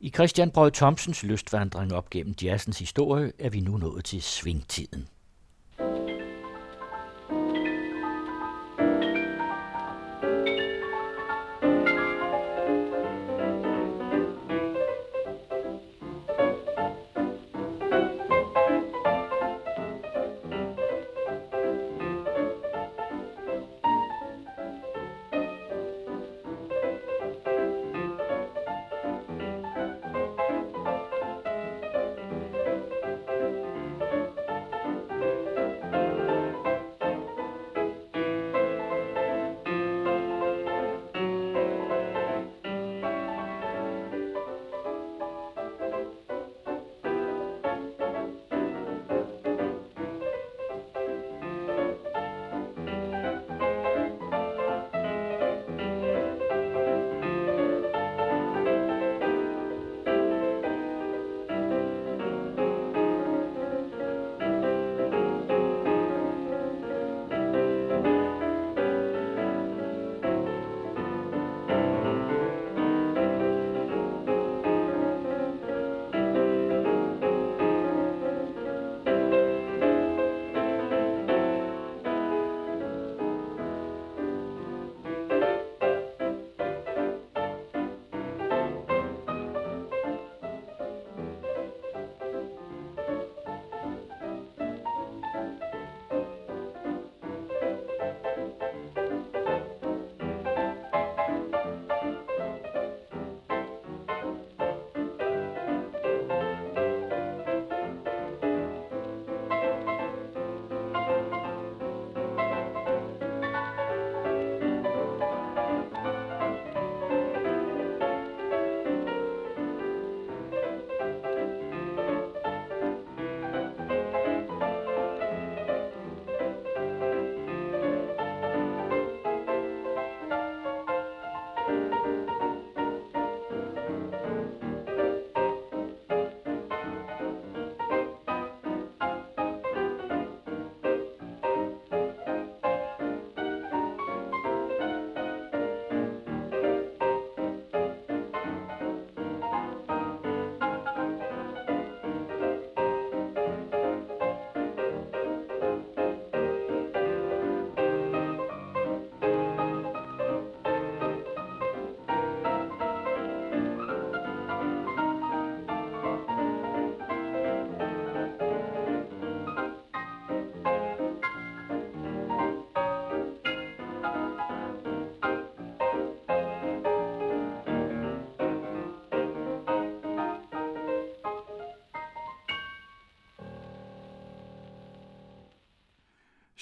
I Christian Brød Thomsens lystvandring op gennem jazzens historie er vi nu nået til svingtiden.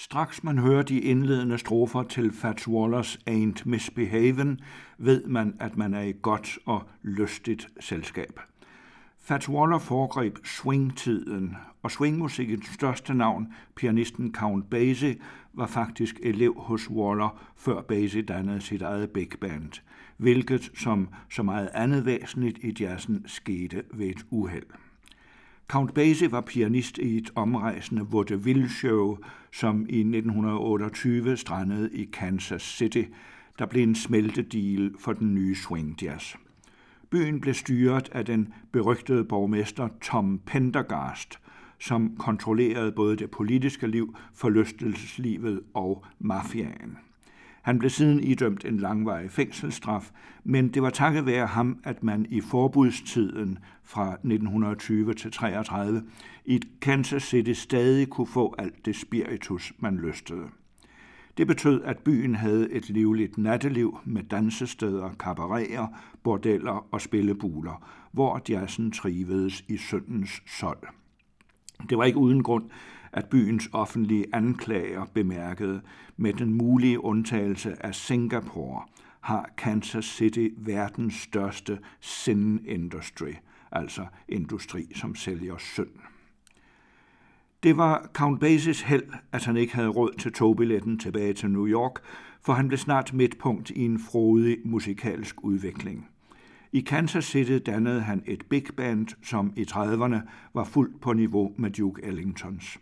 Straks man hører de indledende strofer til Fats Wallers Ain't Misbehaven, ved man, at man er i godt og lystigt selskab. Fats Waller foregreb swingtiden, og swingmusikkens største navn, pianisten Count Basie, var faktisk elev hos Waller, før Basie dannede sit eget big band, hvilket som så meget andet væsentligt i jazzen skete ved et uheld. Count Basie var pianist i et omrejsende vaudeville-show, som i 1928 strandede i Kansas City, der blev en smeltedeal for den nye swing jazz. Byen blev styret af den berygtede borgmester Tom Pendergast, som kontrollerede både det politiske liv, forlystelseslivet og mafiaen. Han blev siden idømt en langvarig fængselsstraf, men det var takket være ham, at man i forbudstiden fra 1920 til 33 i Kansas City stadig kunne få alt det spiritus, man lystede. Det betød, at byen havde et livligt natteliv med dansesteder, kabareer, bordeller og spillebuler, hvor jazzen trivedes i syndens sold. Det var ikke uden grund, at byens offentlige anklager bemærkede, med den mulige undtagelse af Singapore, har Kansas City verdens største sin industry, altså industri, som sælger synd. Det var Count Basies held, at han ikke havde råd til togbilletten tilbage til New York, for han blev snart midtpunkt i en frodig musikalsk udvikling. I Kansas City dannede han et big band, som i 30'erne var fuldt på niveau med Duke Ellingtons.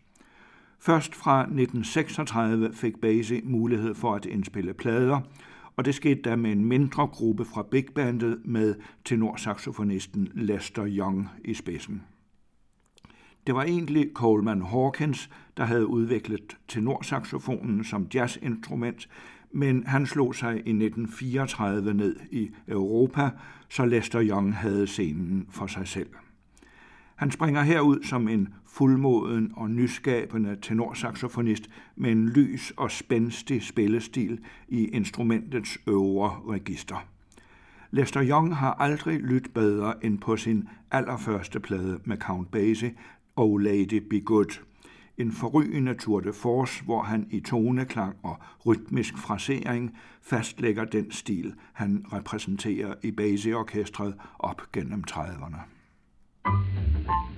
Først fra 1936 fik Basie mulighed for at indspille plader, og det skete da med en mindre gruppe fra big bandet med tenorsaxofonisten Lester Young i spidsen. Det var egentlig Coleman Hawkins, der havde udviklet tenorsaxofonen som jazzinstrument, men han slog sig i 1934 ned i Europa, så Lester Young havde scenen for sig selv. Han springer herud som en fuldmoden og nyskabende tenorsaxofonist med en lys og spændstig spillestil i instrumentets øvre register. Lester Young har aldrig lyttet bedre end på sin allerførste plade med Count Basie, Oh Lady Be Good. En forrygende tour de force, hvor han i toneklang og rytmisk frasering fastlægger den stil, han repræsenterer i Basie-orkestret op gennem 30'erne. Thank you.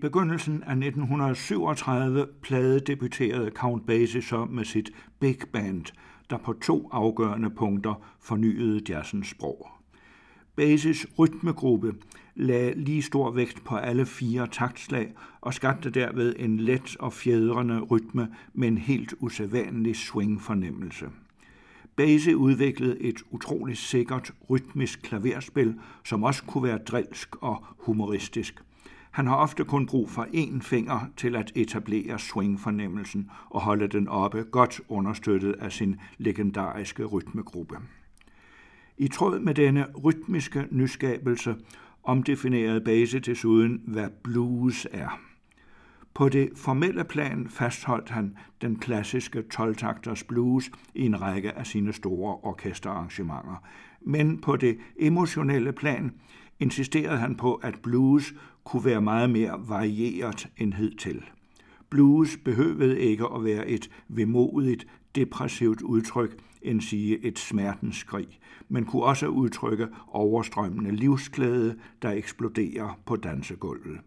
Begyndelsen af 1937 pladedebuterede Count Basie så med sit Big Band, der på to afgørende punkter fornyede jazzens sprog. Basies rytmegruppe lagde lige stor vægt på alle fire taktslag og skabte derved en let og fjedrende rytme med en helt usædvanlig swing-fornemmelse. Basie udviklede et utroligt sikkert rytmisk klaverspil, som også kunne være drilsk og humoristisk. Han har ofte kun brug for én finger til at etablere swing-fornemmelsen og holde den oppe, godt understøttet af sin legendariske rytmegruppe. I tråd med denne rytmiske nyskabelse omdefinerede Base desuden, hvad blues er. På det formelle plan fastholdt han den klassiske 12-takters blues i en række af sine store orkesterarrangementer, men på det emotionelle plan insisterede han på, at blues kunne være meget mere varieret end hidtil. Blues behøvede ikke at være et vemodigt, depressivt udtryk, end sige et smertenskrig, men kunne også udtrykke overstrømmende livsglæde, der eksploderer på dansegulvet.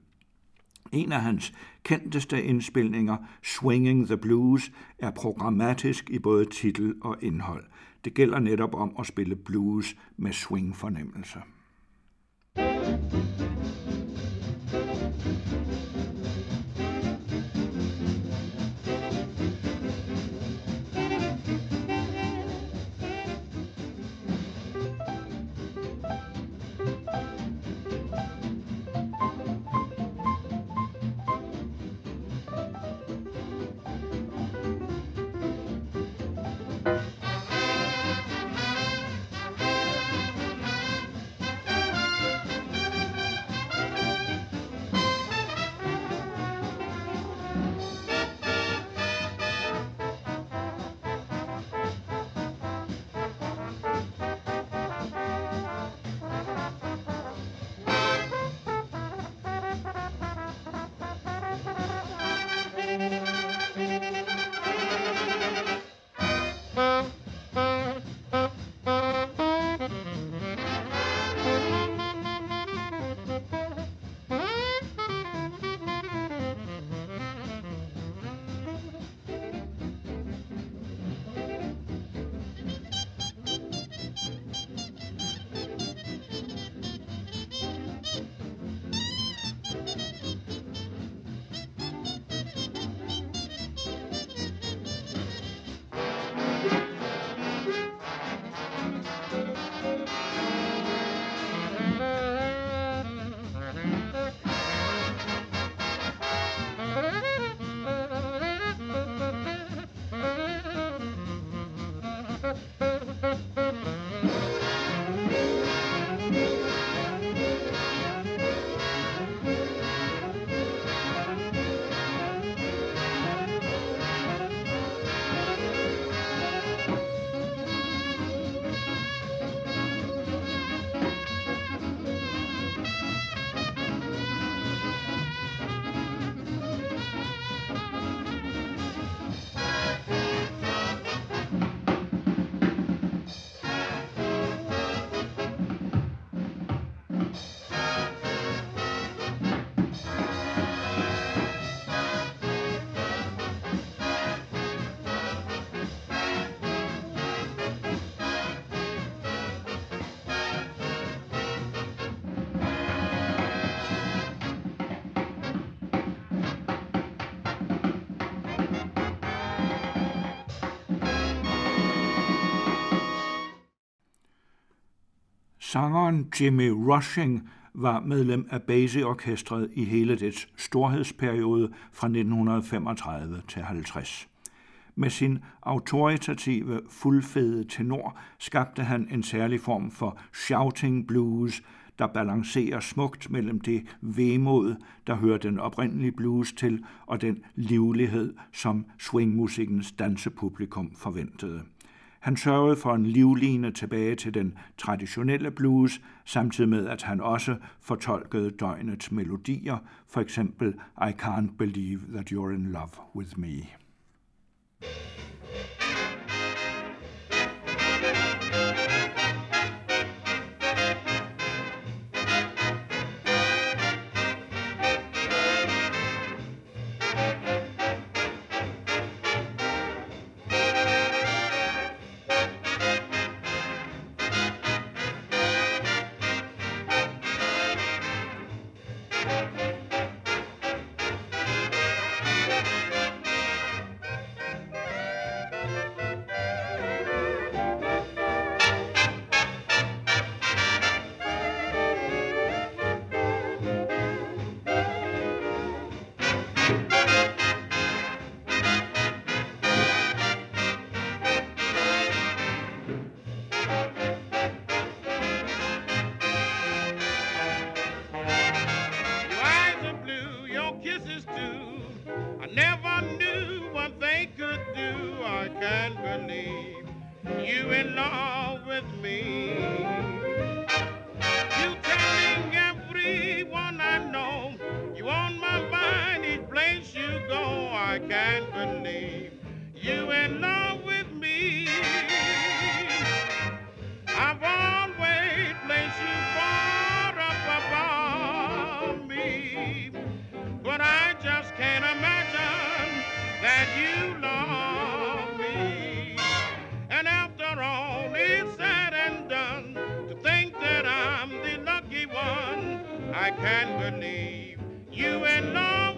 En af hans kendteste indspilninger, Swinging the Blues, er programmatisk i både titel og indhold. Det gælder netop om at spille blues med swing-fornemmelse. Sangeren Jimmy Rushing var medlem af Basie-orkestret i hele dets storhedsperiode fra 1935 til 50. Med sin autoritative, fuldfede tenor skabte han en særlig form for shouting blues, der balancerer smukt mellem det vemod, der hører den oprindelige blues til, og den livlighed, som swingmusikkens dansepublikum forventede. Han sørgede for en livline tilbage til den traditionelle blues, samtidig med at han også fortolkede døgnets melodier, for eksempel I Can't Believe That You're in Love With Me. you I can't believe. You in love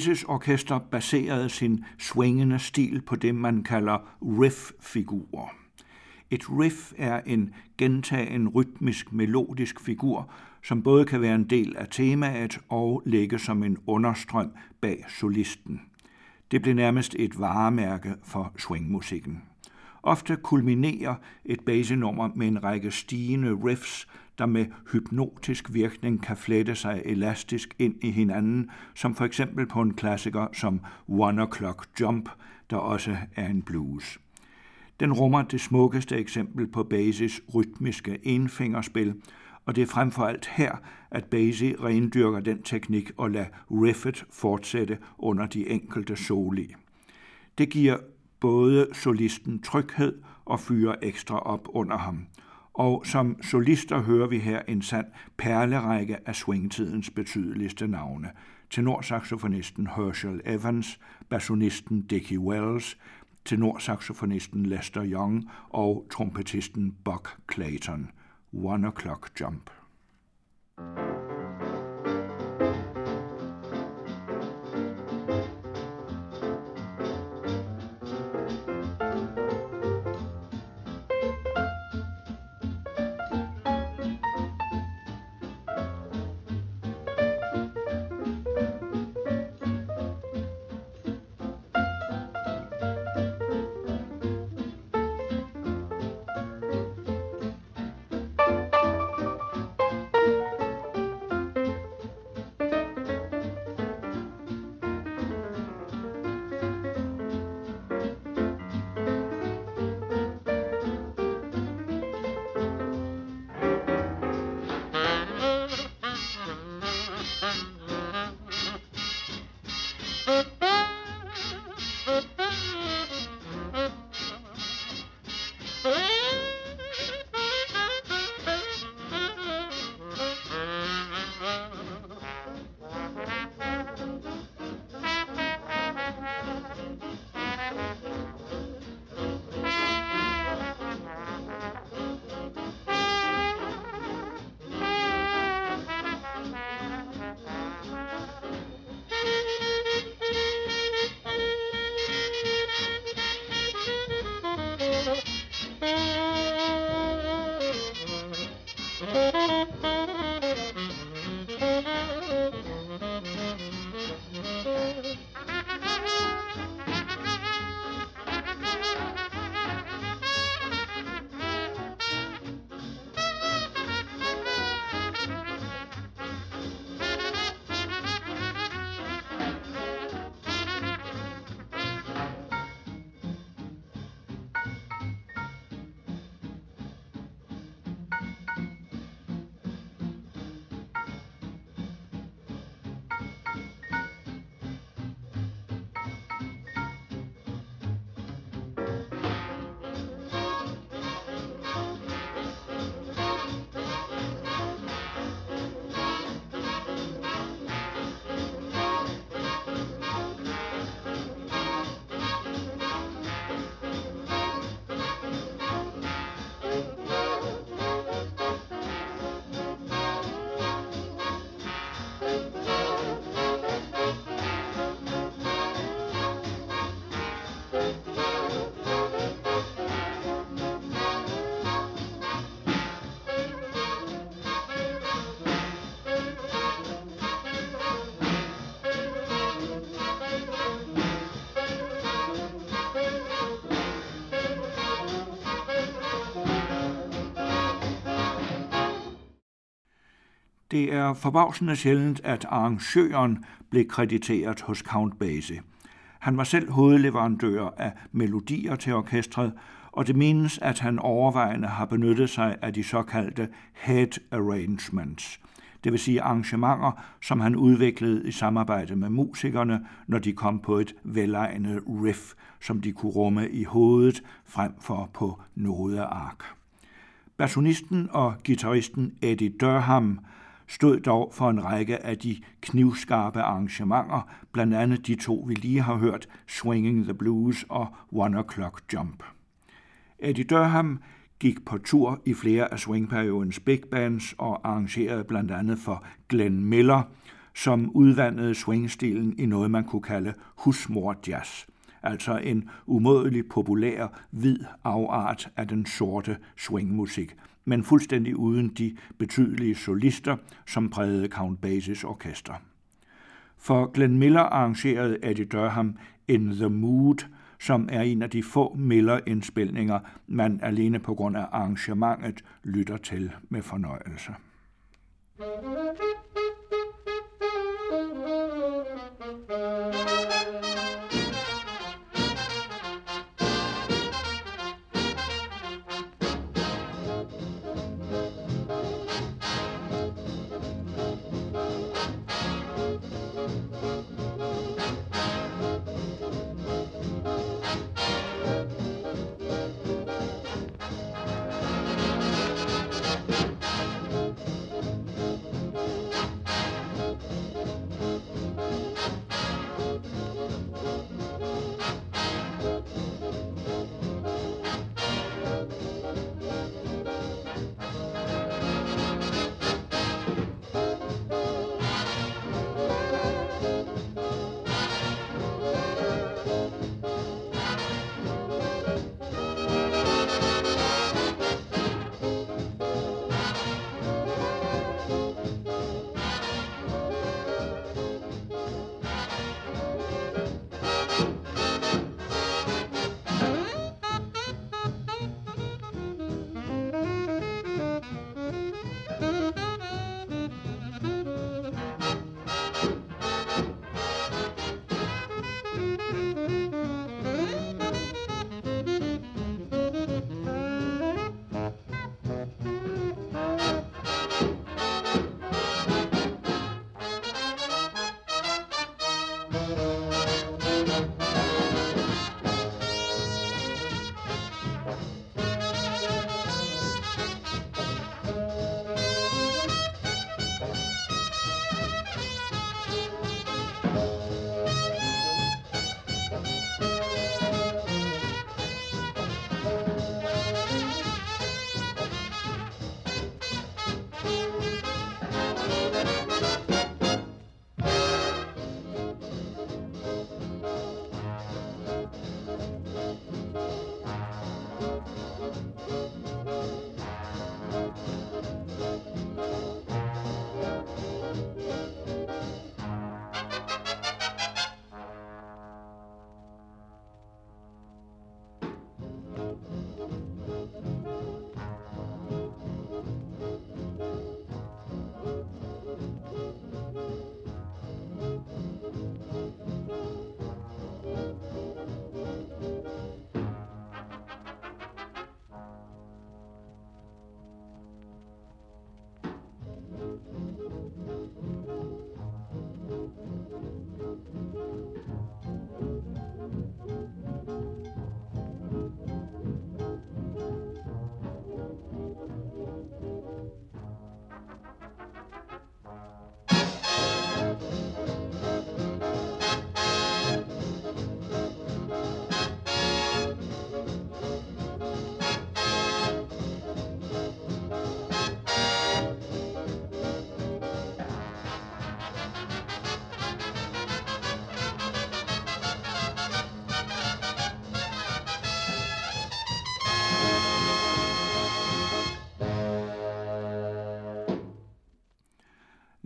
Count orkester baserede sin swingende stil på det, man kalder riff-figurer. Et riff er en gentagen rytmisk melodisk figur, som både kan være en del af temaet og ligge som en understrøm bag solisten. Det blev nærmest et varemærke for swingmusikken. Ofte kulminerer et basenummer med en række stigende riffs, der med hypnotisk virkning kan flette sig elastisk ind i hinanden, som for eksempel på en klassiker som One O'Clock Jump, der også er en blues. Den rummer det smukkeste eksempel på Basis rytmiske enfingerspil, og det er frem for alt her, at Basie rendyrker den teknik og lader riffet fortsætte under de enkelte soli. Det giver både solisten tryghed og fyrer ekstra op under ham. Og som solister hører vi her en sand perlerække af swingtidens betydeligste navne. Tenorsaxofonisten Herschel Evans, bassonisten Dickie Wells, tenorsaxofonisten Lester Young og trompetisten Buck Clayton. One O'Clock Jump. Det er forbavsende sjældent, at arrangøren blev krediteret hos Count Basie. Han var selv hovedleverandør af melodier til orkestret, og det menes, at han overvejende har benyttet sig af de såkaldte head arrangements, det vil sige arrangementer, som han udviklede i samarbejde med musikerne, når de kom på et velegnet riff, som de kunne rumme i hovedet frem for på nodeark. Bassonisten og gitarristen Eddie Durham stod dog for en række af de knivskarpe arrangementer, blandt andet de to, vi lige har hørt, Swinging the Blues og One O'Clock Jump. Eddie Durham gik på tur i flere af swingperiodens big bands og arrangerede blandt andet for Glenn Miller, som udvandede swingstilen i noget, man kunne kalde husmor jazz, altså en umådelig populær hvid afart af den sorte swingmusik, men fuldstændig uden de betydelige solister, som prægede Count Basies orkester. For Glenn Miller arrangerede Eddie Durham In the Mood, som er en af de få Miller-indspilninger, man alene på grund af arrangementet lytter til med fornøjelse.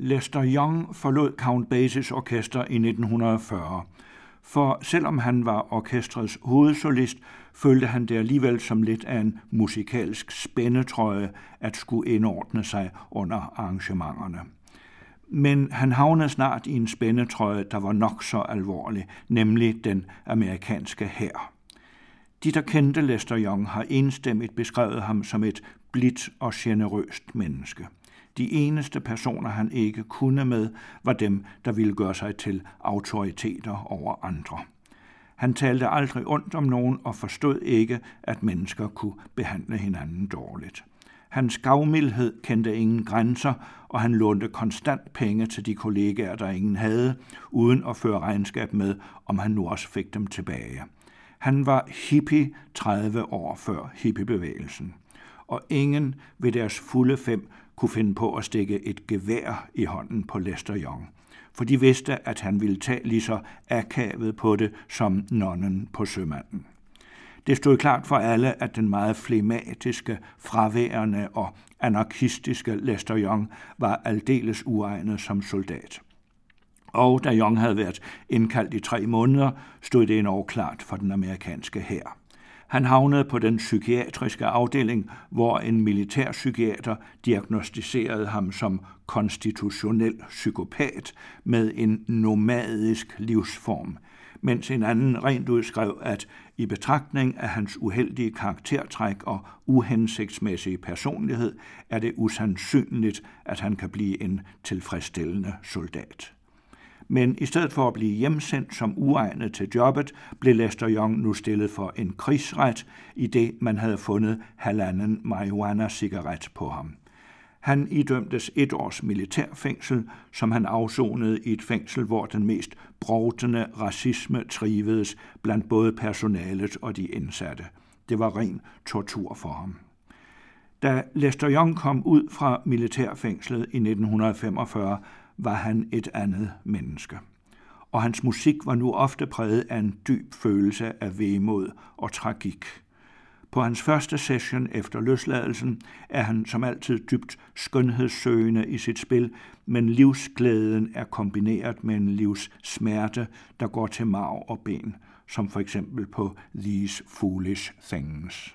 Lester Young forlod Count Basies orkester i 1940, for selvom han var orkestrets hovedsolist, følte han det alligevel som lidt af en musikalsk spændetrøje at skulle indordne sig under arrangementerne. Men han havnede snart i en spændetrøje, der var nok så alvorlig, nemlig den amerikanske hær. De, der kendte Lester Young, har enstemmigt beskrevet ham som et blidt og generøst menneske. De eneste personer, han ikke kunne med, var dem, der ville gøre sig til autoriteter over andre. Han talte aldrig ondt om nogen og forstod ikke, at mennesker kunne behandle hinanden dårligt. Hans gavmildhed kendte ingen grænser, og han lånte konstant penge til de kollegaer, der ingen havde, uden at føre regnskab med, om han nu også fik dem tilbage. Han var hippie 30 år før hippiebevægelsen, og ingen ved deres fulde fem kunne finde på at stikke et gevær i hånden på Lester Young, for de vidste, at han ville tage lige så akavet på det som nonnen på sømanden. Det stod klart for alle, at den meget flematiske, fraværende og anarkistiske Lester Young var aldeles uegnet som soldat. Og da Young havde været indkaldt i tre måneder, stod det endnu klart for den amerikanske hær. Han havnede på den psykiatriske afdeling, hvor en militærpsykiater diagnostiserede ham som konstitutionel psykopat med en nomadisk livsform, mens en anden rent udskrev, at i betragtning af hans uheldige karaktertræk og uhensigtsmæssige personlighed, er det usandsynligt, at han kan blive en tilfredsstillende soldat men i stedet for at blive hjemsendt som uegnet til jobbet, blev Lester Young nu stillet for en krigsret, i det man havde fundet halvanden marihuana-cigaret på ham. Han idømtes et års militærfængsel, som han afsonede i et fængsel, hvor den mest brovtende racisme trivedes blandt både personalet og de indsatte. Det var ren tortur for ham. Da Lester Young kom ud fra militærfængslet i 1945, var han et andet menneske. Og hans musik var nu ofte præget af en dyb følelse af vemod og tragik. På hans første session efter løsladelsen er han som altid dybt skønhedssøgende i sit spil, men livsglæden er kombineret med en livssmerte, der går til marv og ben, som for eksempel på These Foolish Things.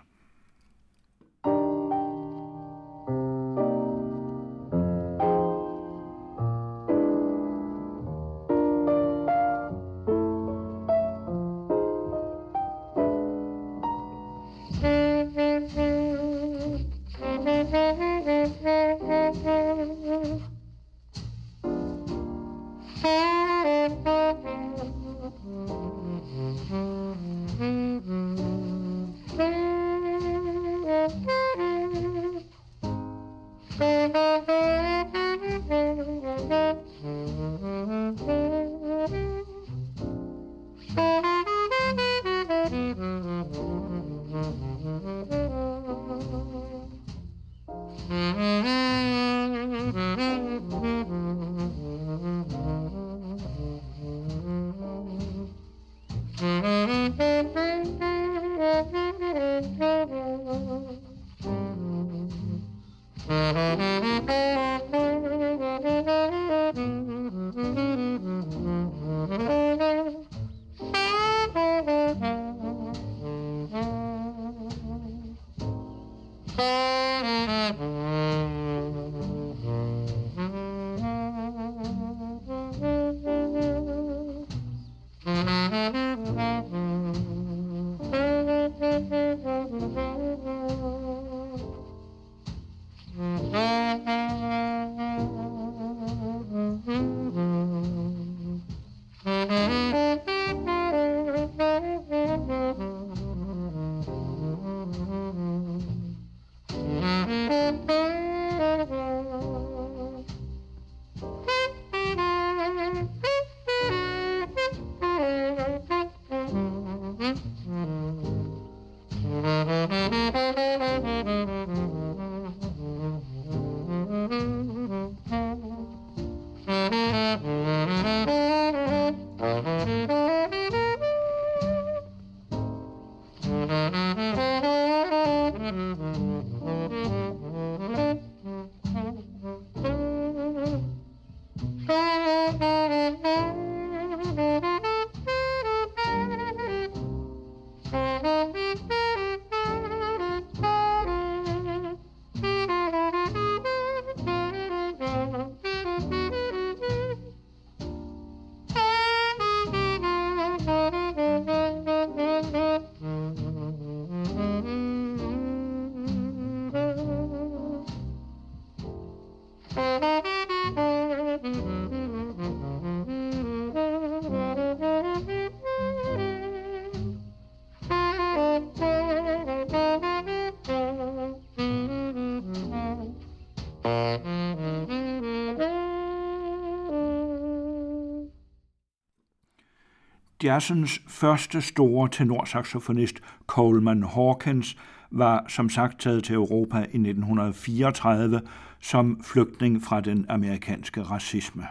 70'ernes første store tenorsaxofonist Coleman Hawkins var som sagt taget til Europa i 1934 som flygtning fra den amerikanske racisme.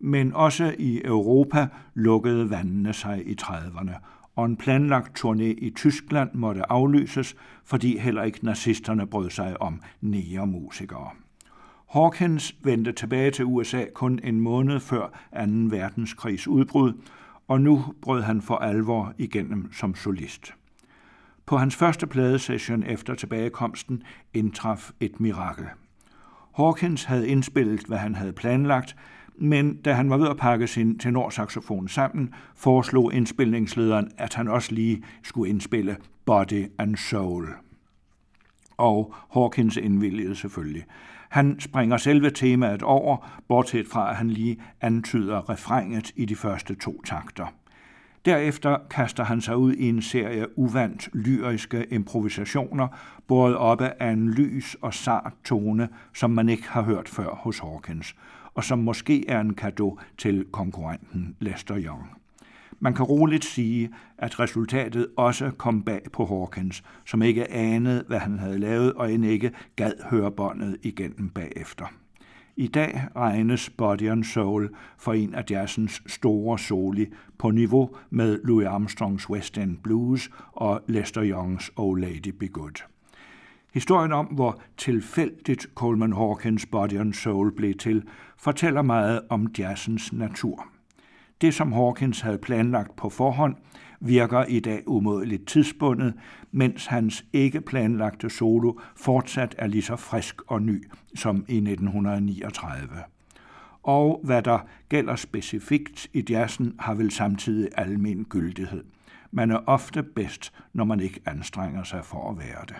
Men også i Europa lukkede vandene sig i 30'erne, og en planlagt turné i Tyskland måtte aflyses, fordi heller ikke nazisterne brød sig om nære musikere. Hawkins vendte tilbage til USA kun en måned før 2. verdenskrigs udbrud, og nu brød han for alvor igennem som solist. På hans første pladesession efter tilbagekomsten indtraf et mirakel. Hawkins havde indspillet, hvad han havde planlagt, men da han var ved at pakke sin tenorsaxofon sammen, foreslog indspilningslederen, at han også lige skulle indspille Body and Soul. Og Hawkins indvilligede selvfølgelig. Han springer selve temaet over, bortset fra at han lige antyder refrænget i de første to takter. Derefter kaster han sig ud i en serie uvandt lyriske improvisationer, båret oppe af en lys og sart tone, som man ikke har hørt før hos Hawkins, og som måske er en gave til konkurrenten Lester Young. Man kan roligt sige, at resultatet også kom bag på Hawkins, som ikke anede, hvad han havde lavet, og end ikke gad høre båndet igennem bagefter. I dag regnes Body and Soul for en af jazzens store soli på niveau med Louis Armstrongs West End Blues og Lester Youngs Oh Lady Be Good. Historien om, hvor tilfældigt Coleman Hawkins Body and Soul blev til, fortæller meget om jazzens natur. Det, som Hawkins havde planlagt på forhånd, virker i dag umådeligt tidsbundet, mens hans ikke planlagte solo fortsat er lige så frisk og ny som i 1939. Og hvad der gælder specifikt i jazzen, har vel samtidig almen gyldighed. Man er ofte bedst, når man ikke anstrenger sig for at være det.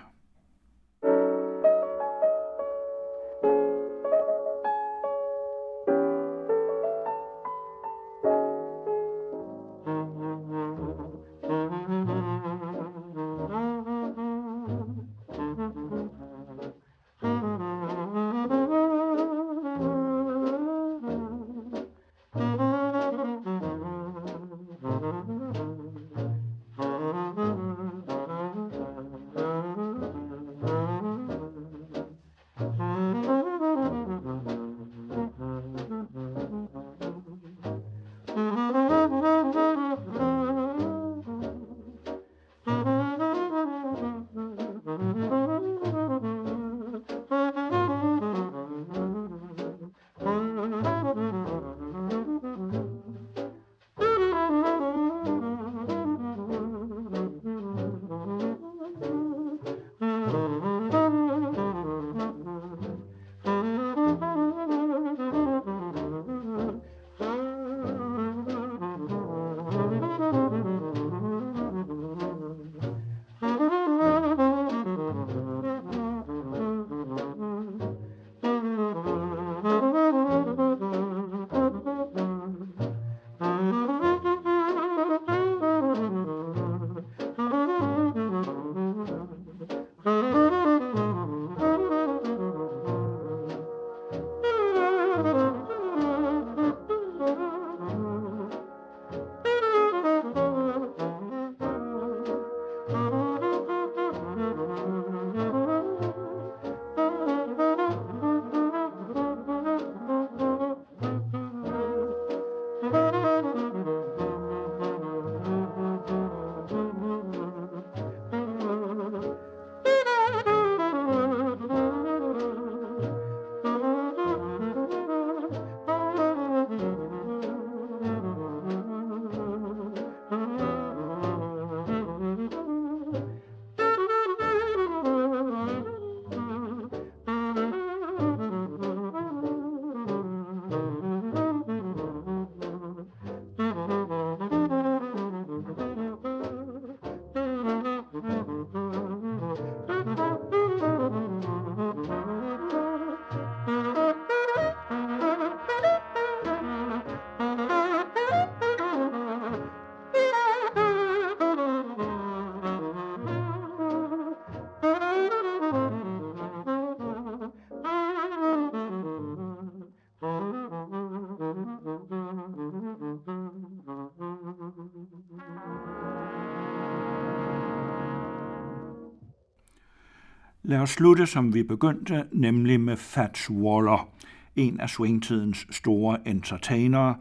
Lad os slutte, som vi begyndte, nemlig med Fats Waller, en af swingtidens store entertainere,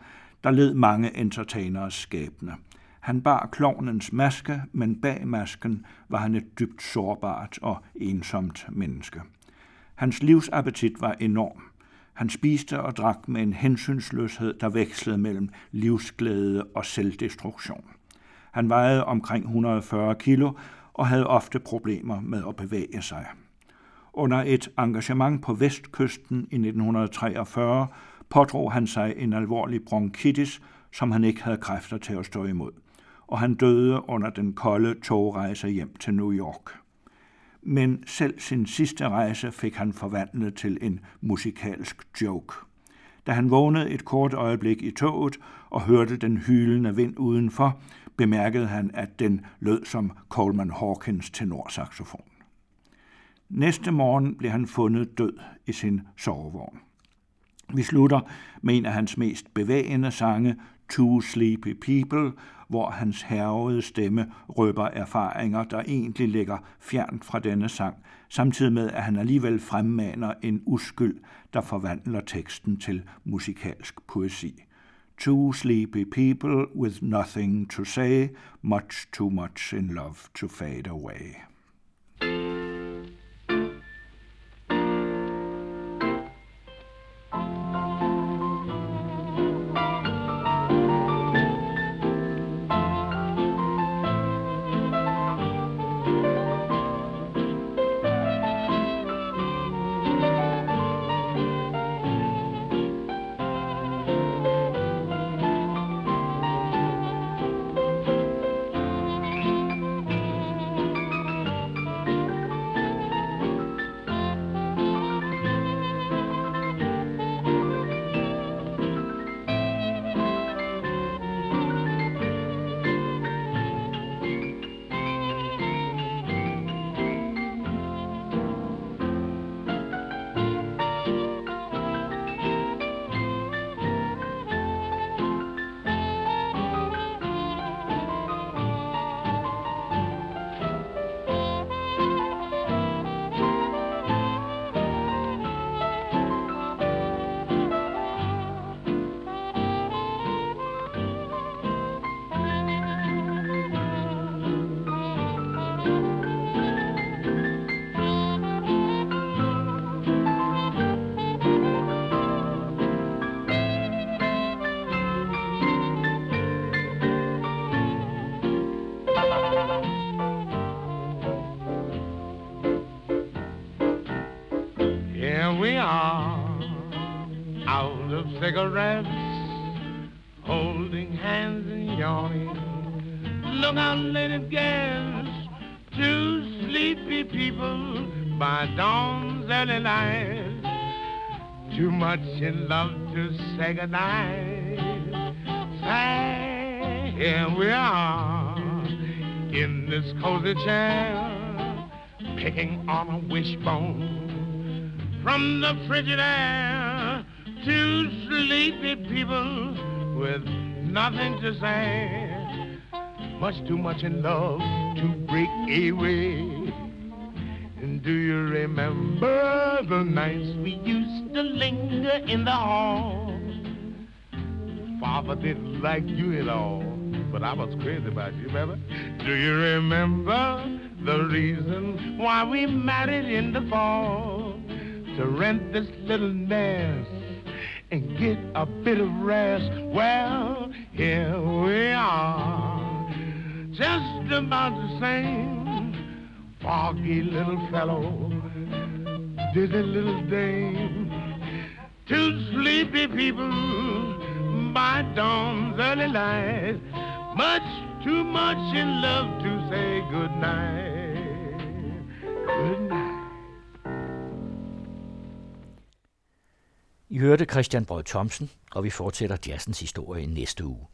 der led mange entertainers skæbne. Han bar klovnens maske, men bag masken var han et dybt sårbart og ensomt menneske. Hans livsappetit var enorm. Han spiste og drak med en hensynsløshed, der vekslede mellem livsglæde og selvdestruktion. Han vejede omkring 140 kilo og havde ofte problemer med at bevæge sig. Under et engagement på vestkysten i 1943 pådrog han sig en alvorlig bronkitis, som han ikke havde kræfter til at stå imod, og han døde under den kolde togrejse hjem til New York. Men selv sin sidste rejse fik han forvandlet til en musikalsk joke. Da han vågnede et kort øjeblik i toget og hørte den hylende vind udenfor, bemærkede han, at den lød som Coleman Hawkins tenorsaxofon. Næste morgen blev han fundet død i sin sovevogn. Vi slutter med en af hans mest bevægende sange, Two Sleepy People, hvor hans hervede stemme røber erfaringer, der egentlig ligger fjernt fra denne sang, samtidig med, at han alligevel fremmaner en uskyld, der forvandler teksten til musikalsk poesi. Two sleepy people with nothing to say, much too much in love to fade away. In love to say goodnight. Say, here we are in this cozy chair, picking on a wishbone from the frigid air. Two sleepy people with nothing to say. Much too much in love to break away. And do you remember the nights we used to linger in the hall? Father didn't like you at all, but I was crazy about you, remember? Do you remember the reason why we married in the fall? To rent this little nest and get a bit of rest. Well, here we are, just about the same. Foggy little fellow, dizzy little dame, to sleepy people by dawn's early light. Much too much in love to say good night. Good night. I hørte Christian Brød Thomsen, og vi fortsætter jazzens historie næste uge.